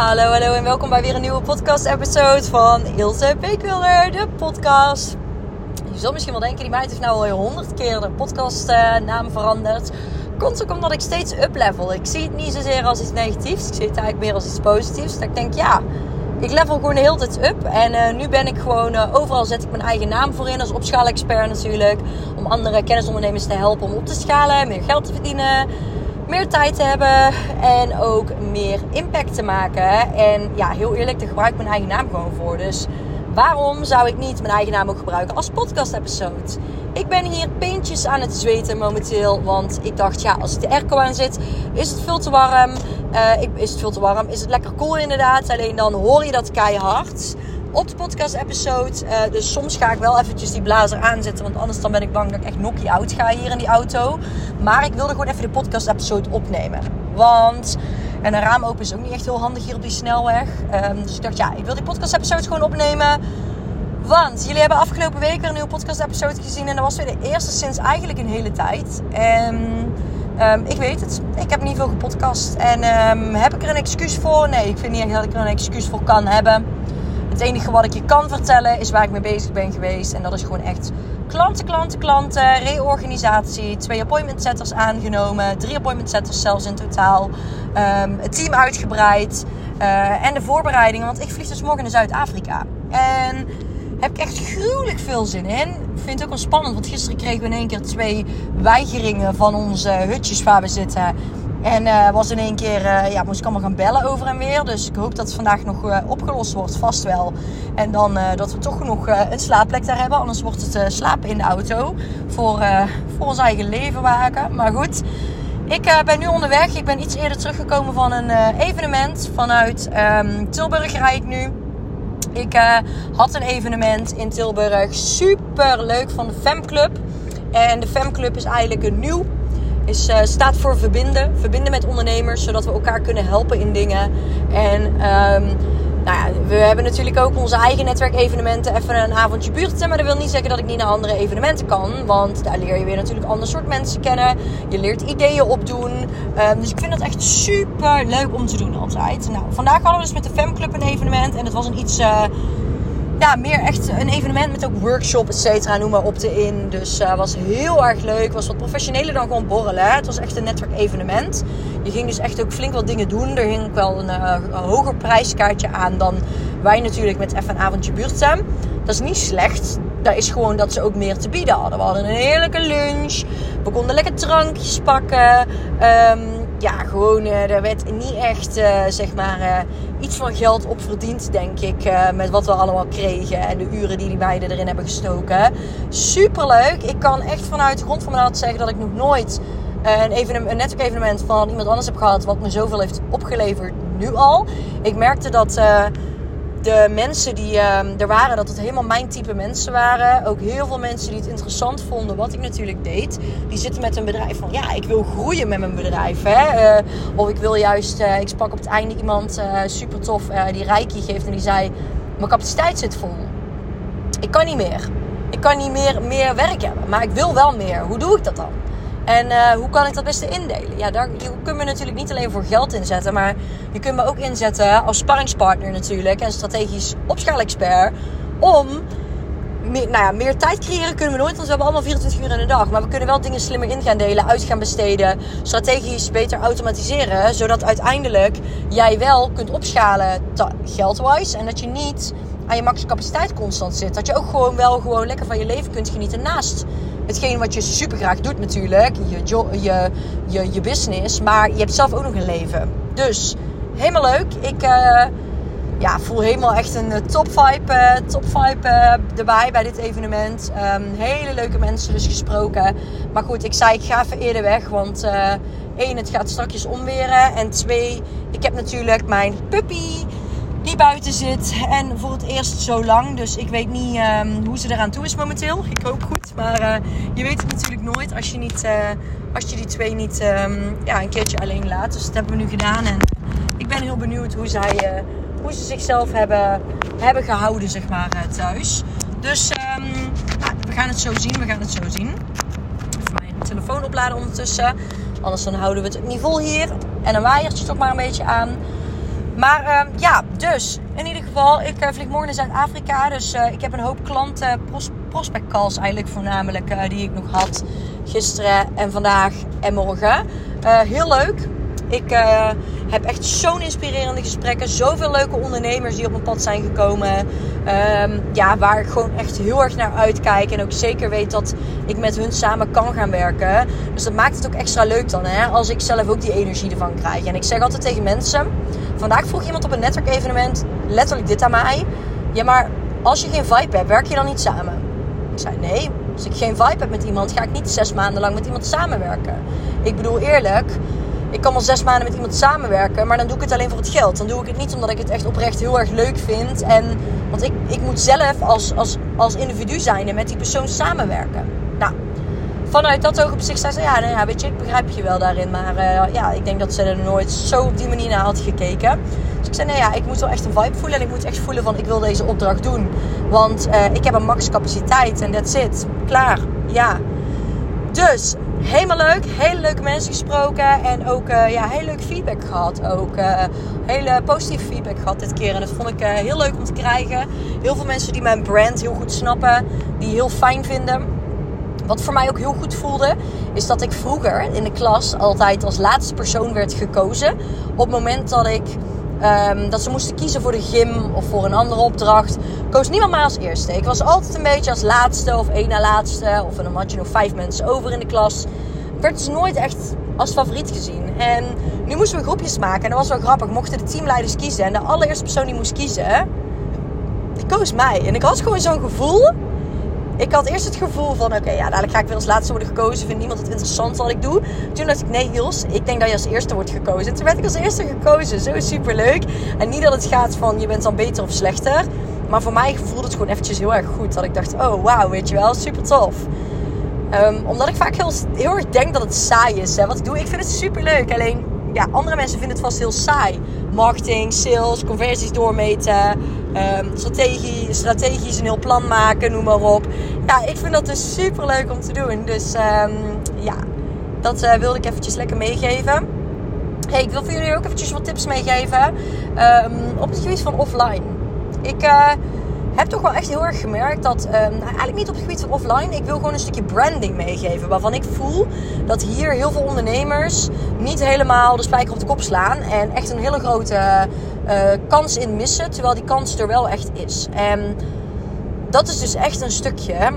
Hallo, hallo en welkom bij weer een nieuwe podcast-episode van Ilse Beekwilder, de podcast. Je zult misschien wel denken, die meid heeft nou al honderd keer de podcastnaam veranderd. Komt ook omdat ik steeds uplevel. Ik zie het niet zozeer als iets negatiefs, ik zie het eigenlijk meer als iets positiefs. Dat ik denk, ja, ik level gewoon de hele tijd up. En uh, nu ben ik gewoon, uh, overal zet ik mijn eigen naam voor in als opschaalexpert natuurlijk. Om andere kennisondernemers te helpen om op te schalen, meer geld te verdienen meer tijd te hebben en ook meer impact te maken. En ja, heel eerlijk, daar gebruik ik mijn eigen naam gewoon voor. Dus waarom zou ik niet mijn eigen naam ook gebruiken als podcast-episode? Ik ben hier pintjes aan het zweten momenteel. Want ik dacht, ja, als het de airco aan zit, is het veel te warm. Uh, is het veel te warm? Is het lekker koel cool inderdaad? Alleen dan hoor je dat keihard op de podcast-episode. Uh, dus soms ga ik wel eventjes die blazer aanzetten. Want anders dan ben ik bang dat ik echt nokkie out ga hier in die auto. Maar ik wilde gewoon even de podcast-episode opnemen. Want... En een raam open is ook niet echt heel handig hier op die snelweg. Um, dus ik dacht, ja, ik wil die podcast-episode gewoon opnemen. Want jullie hebben afgelopen week weer een nieuwe podcast-episode gezien. En dat was weer de eerste sinds eigenlijk een hele tijd. En um, ik weet het. Ik heb niet veel gepodcast. En um, heb ik er een excuus voor? Nee, ik vind niet echt dat ik er een excuus voor kan hebben. Het enige wat ik je kan vertellen is waar ik mee bezig ben geweest. En dat is gewoon echt klanten, klanten, klanten, reorganisatie. Twee appointment setters aangenomen. Drie appointment setters zelfs in totaal. Um, het team uitgebreid. Uh, en de voorbereidingen. Want ik vlieg dus morgen naar Zuid-Afrika. En heb ik echt gruwelijk veel zin in. Ik vind het ook wel spannend. Want gisteren kregen we in één keer twee weigeringen van onze hutjes waar we zitten. En uh, was in één keer, uh, ja, moest ik allemaal gaan bellen over en weer. Dus ik hoop dat het vandaag nog uh, opgelost wordt, vast wel. En dan dat we toch genoeg een slaapplek daar hebben. Anders wordt het slapen in de auto. Voor, voor ons eigen leven waken. Maar goed, ik ben nu onderweg. Ik ben iets eerder teruggekomen van een evenement. Vanuit um, Tilburg rijd ik nu. Ik had een evenement in Tilburg. Super leuk van de Femclub. En de Femclub is eigenlijk een nieuw is, uh, staat voor verbinden. Verbinden met ondernemers, zodat we elkaar kunnen helpen in dingen. En um, nou ja, we hebben natuurlijk ook onze eigen netwerkevenementen. Even een avondje buurten. Maar dat wil niet zeggen dat ik niet naar andere evenementen kan. Want daar leer je weer natuurlijk ander soort mensen kennen. Je leert ideeën opdoen. Um, dus ik vind dat echt super leuk om te doen altijd. Nou, vandaag hadden we dus met de Femclub een evenement. En het was een iets... Uh, ja, meer echt een evenement met ook workshop, et cetera, noem maar op te in. Dus uh, was heel erg leuk. Was wat professioneler dan gewoon borrelen. Het was echt een netwerkevenement. Je ging dus echt ook flink wat dingen doen. Er hing ook wel een, een hoger prijskaartje aan dan wij natuurlijk met even een avondje buurtstem. Dat is niet slecht. Dat is gewoon dat ze ook meer te bieden hadden. We hadden een heerlijke lunch. We konden lekker drankjes pakken. Um, ja, gewoon, uh, er werd niet echt, uh, zeg maar, uh, iets van geld op verdiend, denk ik. met wat we allemaal kregen en de uren die die meiden erin hebben gestoken. Super leuk. Ik kan echt vanuit de grond van mijn hart zeggen dat ik nog nooit een, evenement, een netwerkevenement van iemand anders heb gehad. wat me zoveel heeft opgeleverd nu al. Ik merkte dat de mensen die uh, er waren, dat het helemaal mijn type mensen waren. Ook heel veel mensen die het interessant vonden wat ik natuurlijk deed. Die zitten met een bedrijf van, ja, ik wil groeien met mijn bedrijf. Hè? Uh, of ik wil juist, uh, ik sprak op het einde iemand eh, super tof die Reiki geeft. En die zei, mijn capaciteit zit vol. Ik kan niet meer. Ik kan niet meer, meer werk hebben. Maar ik wil wel meer. Hoe doe ik dat dan? En uh, hoe kan ik dat beste indelen? Ja, daar kunt me natuurlijk niet alleen voor geld inzetten, maar je kunt me ook inzetten als sparringspartner natuurlijk en strategisch opschaalexpert om meer, nou meer tijd creëren kunnen we nooit, want we hebben allemaal 24 uur in de dag. Maar we kunnen wel dingen slimmer in gaan delen, uit gaan besteden, strategisch beter automatiseren, zodat uiteindelijk jij wel kunt opschalen geldwise en dat je niet aan je max capaciteit constant zit. Dat je ook gewoon wel gewoon lekker van je leven kunt genieten naast hetgeen wat je super graag doet natuurlijk. Je, je, je, je business. Maar je hebt zelf ook nog een leven. Dus helemaal leuk. Ik uh, ja, voel helemaal echt een eh, top vibe, uh, top vibe erbij bij dit evenement. Um, hele leuke mensen dus gesproken. Maar goed, ik zei ik ga even eerder weg. Want één, het gaat straks omweren. En twee, ik heb natuurlijk mijn puppy die buiten zit. En voor het eerst zo lang. Dus ik weet niet um, hoe ze eraan toe is momenteel. Ik hoop goed. Maar uh, je weet het natuurlijk nooit als je, niet, uh, als je die twee niet um, ja, een keertje alleen laat. Dus dat hebben we nu gedaan. En ik ben heel benieuwd hoe, zij, uh, hoe ze zichzelf hebben, hebben gehouden zeg maar, thuis. Dus um, nou, we gaan het zo zien. We gaan het zo zien. Even mijn telefoon opladen ondertussen. Anders dan houden we het vol hier. En een waaiertje toch maar een beetje aan. Maar ehm, ja, dus in ieder geval, ik uh, vlieg morgen naar Zuid-Afrika. Dus uh, ik heb een hoop klanten, pros prospect calls eigenlijk voornamelijk, uh, die ik nog had gisteren en vandaag en morgen. heel leuk. Ik heb echt zo'n inspirerende gesprekken. Zoveel leuke ondernemers die op mijn pad zijn gekomen. Um, ja, waar ik gewoon echt heel erg naar uitkijk. En ook zeker weet dat ik met hun samen kan gaan werken. Dus dat maakt het ook extra leuk dan. Hè? Als ik zelf ook die energie ervan krijg. En ik zeg altijd tegen mensen. Vandaag vroeg iemand op een netwerkevenement letterlijk dit aan mij. Ja, maar als je geen vibe hebt, werk je dan niet samen? Ik zei nee. Als ik geen vibe heb met iemand, ga ik niet zes maanden lang met iemand samenwerken. Ik bedoel eerlijk, ik kan wel zes maanden met iemand samenwerken, maar dan doe ik het alleen voor het geld. Dan doe ik het niet omdat ik het echt oprecht heel erg leuk vind. En, want ik, ik moet zelf als, als, als individu zijn en met die persoon samenwerken. Nou, vanuit dat oog op zich zei ze, ja, nou ja, weet je, ik begrijp je wel daarin. Maar uh, ja, ik denk dat ze er nooit zo op die manier naar had gekeken. Dus ik zei, nee ja, ik moet wel echt een vibe voelen. En ik moet echt voelen van, ik wil deze opdracht doen. Want uh, ik heb een max capaciteit en that's it. Klaar, ja. Dus, helemaal leuk. Hele leuke mensen gesproken. En ook uh, ja, heel leuk feedback gehad. Ook hele positieve feedback gehad dit keer. En dat vond ik heel leuk om te krijgen. Heel veel mensen die mijn brand heel goed snappen. Die heel fijn vinden. Wat voor mij ook heel goed voelde, is dat ik vroeger in de klas altijd als laatste persoon werd gekozen. Op het moment dat ik Um, dat ze moesten kiezen voor de gym of voor een andere opdracht. Koos niemand mij als eerste. Ik was altijd een beetje als laatste of één na laatste. Of dan had je nog vijf mensen over in de klas. Ik werd dus nooit echt als favoriet gezien. En nu moesten we groepjes maken. En dat was wel grappig. Mochten de teamleiders kiezen. En de allereerste persoon die moest kiezen, die koos mij. En ik had gewoon zo'n gevoel ik had eerst het gevoel van, oké, ja, dadelijk ga ik weer als laatste worden gekozen. Vindt niemand het interessant wat ik doe? Toen dacht ik, nee Jos, ik denk dat je als eerste wordt gekozen. Toen werd ik als eerste gekozen. Zo super leuk. En niet dat het gaat van, je bent dan beter of slechter. Maar voor mij voelde het gewoon eventjes heel erg goed. Dat ik dacht, oh wauw, weet je wel, super tof. Um, omdat ik vaak heel, heel erg denk dat het saai is. Hè. Wat ik doe, ik vind het super leuk. Alleen, ja, andere mensen vinden het vast heel saai. Marketing, sales, conversies doormeten, um, strategie, strategisch een heel plan maken, noem maar op. Ja, ik vind dat dus super leuk om te doen. Dus um, ja, dat uh, wilde ik eventjes lekker meegeven. Hey, ik wil voor jullie ook eventjes wat tips meegeven um, op het gebied van offline. Ik... Uh, heb toch wel echt heel erg gemerkt dat, um, nou, eigenlijk niet op het gebied van offline, ik wil gewoon een stukje branding meegeven. Waarvan ik voel dat hier heel veel ondernemers niet helemaal de spijker op de kop slaan. En echt een hele grote uh, kans in missen, terwijl die kans er wel echt is. En dat is dus echt een stukje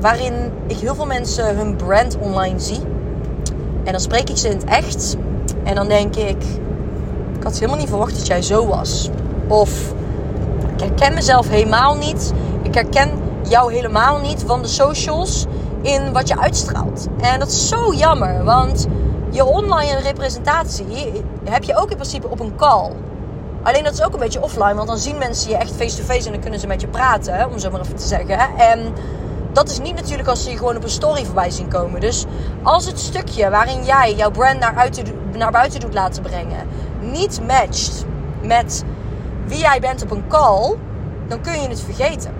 waarin ik heel veel mensen hun brand online zie. En dan spreek ik ze in het echt. En dan denk ik, ik had helemaal niet verwacht dat jij zo was. Of ik herken mezelf helemaal niet. Ik herken jou helemaal niet van de socials in wat je uitstraalt. En dat is zo jammer, want je online representatie heb je ook in principe op een call. Alleen dat is ook een beetje offline, want dan zien mensen je echt face-to-face en dan kunnen ze met je praten, om zo maar even te zeggen. En dat is niet natuurlijk als ze je gewoon op een story voorbij zien komen. Dus als het stukje waarin jij jouw brand naar, naar buiten doet laten brengen niet matcht met wie jij bent op een call, dan kun je het vergeten.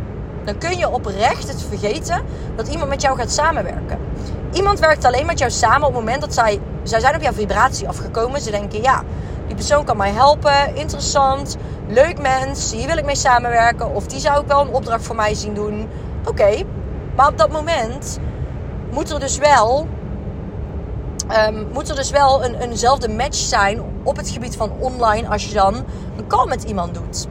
Dan kun je oprecht het vergeten dat iemand met jou gaat samenwerken. Iemand werkt alleen met jou samen op het moment dat zij, zij zijn op jouw vibratie afgekomen. Ze denken, ja, persoon kan mij helpen, interessant, leuk mens, hier wil ik mee samenwerken. Of die zou ik wel een opdracht voor mij zien doen. Oké, maar op dat moment moet er dus wel, um, moet er dus wel een, eenzelfde match zijn op het gebied van online als je dan een call met iemand doet.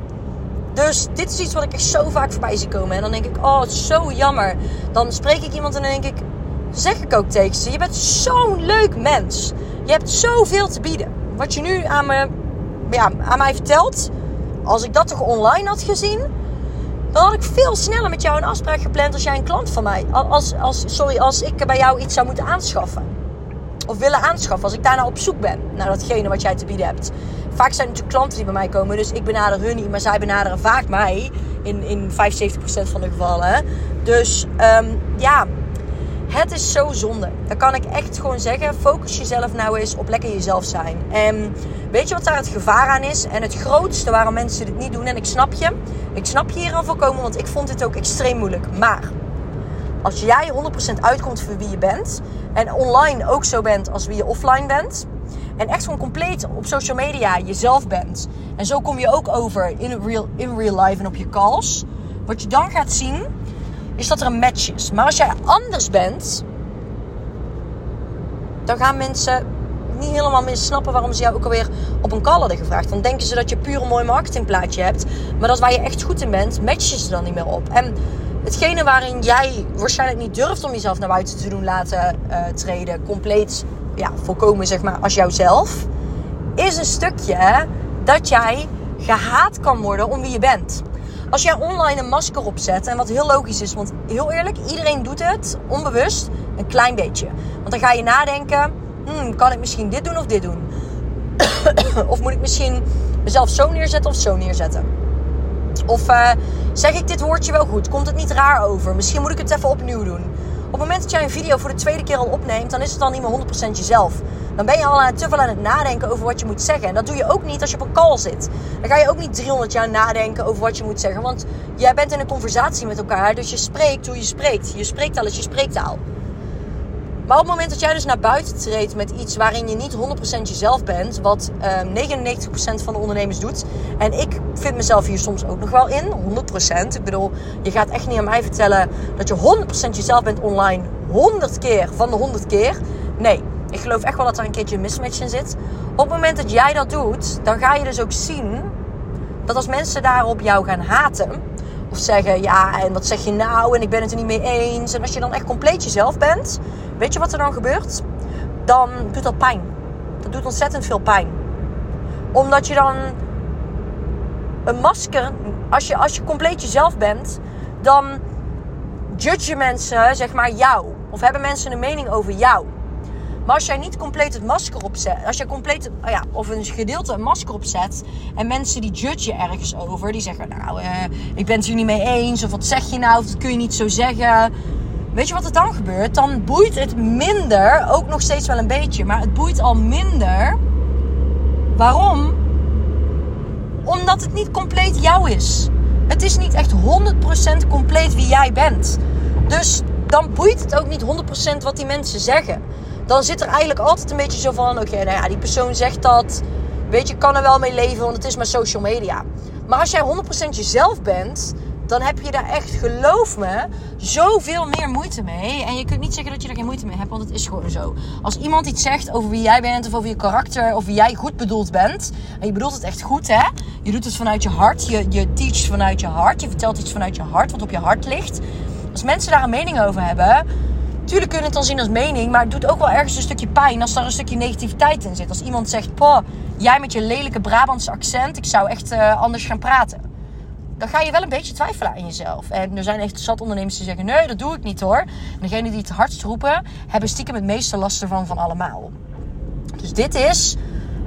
Dus dit is iets wat ik echt zo vaak voorbij zie komen. En dan denk ik, oh, het is zo jammer. Dan spreek ik iemand en dan denk ik, zeg ik ook tegen ze, je bent zo'n leuk mens. Je hebt zoveel te bieden. Wat je nu aan, me, ja, aan mij vertelt, als ik dat toch online had gezien, dan had ik veel sneller met jou een afspraak gepland als jij een klant van mij. Als, als, sorry, als ik bij jou iets zou moeten aanschaffen of willen aanschaffen. Als ik daarna op zoek ben naar datgene wat jij te bieden hebt. Vaak zijn het natuurlijk klanten die bij mij komen. Dus ik benader hun niet. Maar zij benaderen vaak mij. In, in 75% van de gevallen. Dus um, ja, het is zo zonde. Dan kan ik echt gewoon zeggen. Focus jezelf nou eens op lekker jezelf zijn. En weet je wat daar het gevaar aan is? En het grootste waarom mensen dit niet doen. En ik snap je. Ik snap je hier aan voorkomen. Want ik vond dit ook extreem moeilijk. Maar als jij 100% uitkomt voor wie je bent en online ook zo bent als wie je offline bent En echt gewoon compleet op social media jezelf bent. En zo kom je ook over in real, in real life en op je calls. Wat je dan gaat zien, is dat er een match is. Maar als jij anders bent, dan gaan mensen niet helemaal meer snappen waarom ze jou ook alweer op een call hadden gevraagd. Dan denken ze dat je puur een mooi marketingplaatje hebt. Maar dat waar je echt goed in bent, matchen ze dan niet meer op. En hetgene waarin jij waarschijnlijk niet durft om jezelf naar buiten te doen laten uh, treden, compleet ja, voorkomen zeg maar als jouzelf, is een stukje dat jij gehaat kan worden om wie je bent. Als jij online een masker opzet, en wat heel logisch is, want heel eerlijk, iedereen doet het onbewust een klein beetje. Want dan ga je nadenken, hmm, kan ik misschien dit doen of dit doen? of moet ik misschien mezelf zo neerzetten of zo neerzetten? Of uh, zeg ik dit woordje wel goed? Komt het niet raar over? Misschien moet ik het even opnieuw doen. Op het moment dat jij een video voor de tweede keer al opneemt, dan is het dan niet meer 100% jezelf. Dan ben je al te veel aan het nadenken over wat je moet zeggen. En dat doe je ook niet als je op een call zit. Dan ga je ook niet 300 jaar nadenken over wat je moet zeggen. Want jij bent in een conversatie met elkaar, dus je spreekt hoe je spreekt. Je spreekt al eens je spreektaal. Maar op het moment dat jij dus naar buiten treedt met iets waarin je niet 100% jezelf bent, wat uh, ehm, 99% van de ondernemers doet, en ik vind mezelf hier soms ook nog wel in, 100%. Ik bedoel, je gaat echt niet aan mij vertellen dat je 100% jezelf bent online, 100 keer van de 100 keer. Nee, ik geloof echt wel dat er een keertje een mismatch in zit. Op het moment dat jij dat doet, dan ga je dus ook zien dat als mensen daarop jou gaan haten, of zeggen ja, en wat zeg je nou, en ik ben het er niet mee eens, en als je dan echt compleet jezelf bent Weet je wat er dan gebeurt? Dan doet dat pijn. Dat doet ontzettend veel pijn. Omdat je dan een masker, als je, als je compleet jezelf bent, dan judge mensen, zeg maar, jou. Of hebben mensen een mening over jou. Maar als jij niet compleet het masker opzet, als jij compleet, oh ja, of een gedeelte een masker opzet en mensen die judge je ergens over, die zeggen, nou, uh, ik ben het hier niet mee eens, of wat zeg je nou, of dat kun je niet zo zeggen. Weet je wat er dan gebeurt? Dan boeit het minder, ook nog steeds wel een beetje, maar het boeit al minder. Waarom? Omdat het niet compleet jou is. Het is niet echt 100% compleet wie jij bent. Dus dan boeit het ook niet 100% wat die mensen zeggen. Dan zit er eigenlijk altijd een beetje zo van: oké, nou ja, die persoon zegt dat. Weet je, kan er wel mee leven, want het is maar social media. Maar als jij 100% jezelf bent, dan heb je daar echt, geloof me, zoveel meer moeite mee. En je kunt niet zeggen dat je er geen moeite mee hebt, want het is gewoon zo. Als iemand iets zegt over wie jij bent of over je karakter of wie jij goed bedoeld bent, en je bedoelt het echt goed, hè? Je doet het vanuit je hart, je, je teacht vanuit je hart, je vertelt iets vanuit je hart, wat op je hart ligt. Als mensen daar een mening over hebben, Tuurlijk kun je het dan zien als mening, maar het doet ook wel ergens een stukje pijn als er een stukje negativiteit in zit. Als iemand zegt, poh, jij met je lelijke Brabantse accent, ik zou echt uh, anders gaan praten dan ga je wel een beetje twijfelen aan jezelf. En er zijn echt zat ondernemers die zeggen: nee, dat doe ik niet hoor. En degene die het hardst roepen, hebben stiekem het meeste last ervan van allemaal. Dus dit is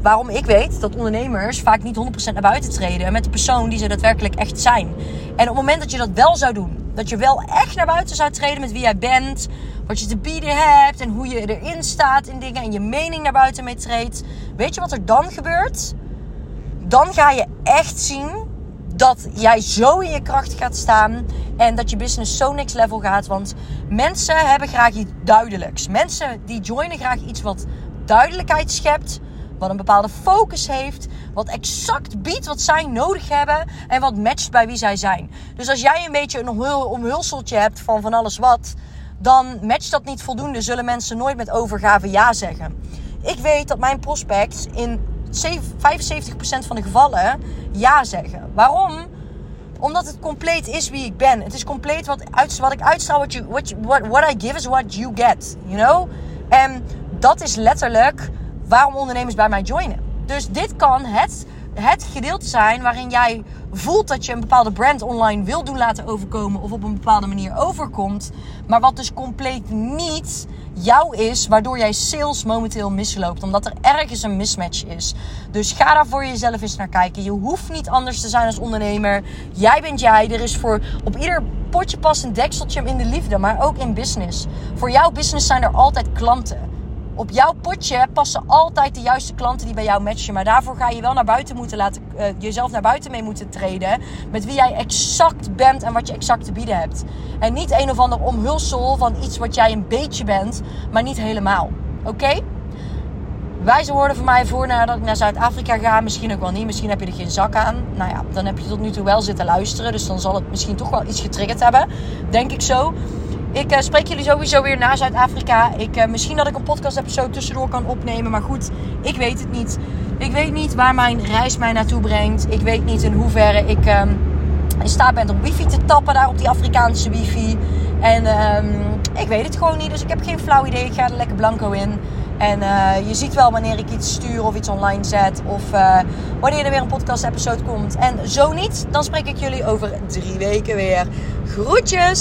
waarom ik weet dat ondernemers vaak niet 100% naar buiten treden met de persoon die ze daadwerkelijk echt zijn. En op het moment dat je dat wel zou doen, dat je wel echt naar buiten zou treden met wie jij bent, wat je te bieden hebt en hoe je erin staat in dingen en je mening naar buiten mee treedt, weet je wat er dan gebeurt? Dan ga je echt zien dat jij zo in je kracht gaat staan en dat je business zo next level gaat. Want mensen hebben graag iets duidelijks. Mensen die joinen graag iets wat duidelijkheid schept, wat een bepaalde focus heeft, wat exact biedt wat zij nodig hebben en wat matcht bij wie zij zijn. Dus als jij een beetje een omhulseltje hebt van van alles wat, dan matcht dat niet voldoende, zullen mensen nooit met overgave ja zeggen. Ik weet dat mijn prospects in 75% van de gevallen ja zeggen. Waarom? Omdat het compleet is wie ik ben. Het is compleet wat, uit, wat ik uitstraal. What, you, what, what, I give is what you get. You know? En dat is letterlijk waarom ondernemers bij mij joinen. Dus dit kan het, het gedeelte zijn waarin jij voelt dat je een bepaalde brand online wil doen laten overkomen. Of op een bepaalde manier overkomt. Maar wat dus compleet niet jou is, waardoor jij sales momenteel misloopt. Omdat er ergens een mismatch is. Dus ga daar voor jezelf eens naar kijken. Je hoeft niet anders te zijn als ondernemer. Jij bent jij. Er is voor op ieder potje past een dekseltje in de liefde, maar ook in business. Voor jouw business zijn er altijd klanten op jouw potje passen altijd de juiste klanten die bij jou matchen. Maar daarvoor ga je wel naar buiten moeten laten, uh, jezelf naar buiten mee moeten treden. Met wie jij exact bent en wat je exact te bieden hebt. En niet een of ander omhulsel van iets wat jij een beetje bent, maar niet helemaal. Oké? wijze woorden voor mij voor nadat ik naar Zuid-Afrika ga. Misschien ook wel niet. Misschien heb je er geen zak aan. Nou ja, dan heb je tot nu toe wel zitten luisteren. Dus dan zal het misschien toch wel iets getriggerd hebben. Denk ik zo. Ik uh, spreek jullie sowieso weer naar Zuid-Afrika. Ik, uh, misschien dat ik een podcast-episode tussendoor kan opnemen. Maar goed, ik weet het niet. Ik weet niet waar mijn reis mij naartoe brengt. Ik weet niet in hoeverre ik uh, in staat ben om wifi te tappen daar op die Afrikaanse wifi. En ehm, ik weet het gewoon niet. Dus ik heb geen flauw idee. Ik ga er lekker blanco in. En uh, je ziet wel wanneer ik iets stuur of iets online zet. Of wanneer er weer een podcast episode komt. En zo niet, dan spreek ik jullie over drie weken weer. Groetjes!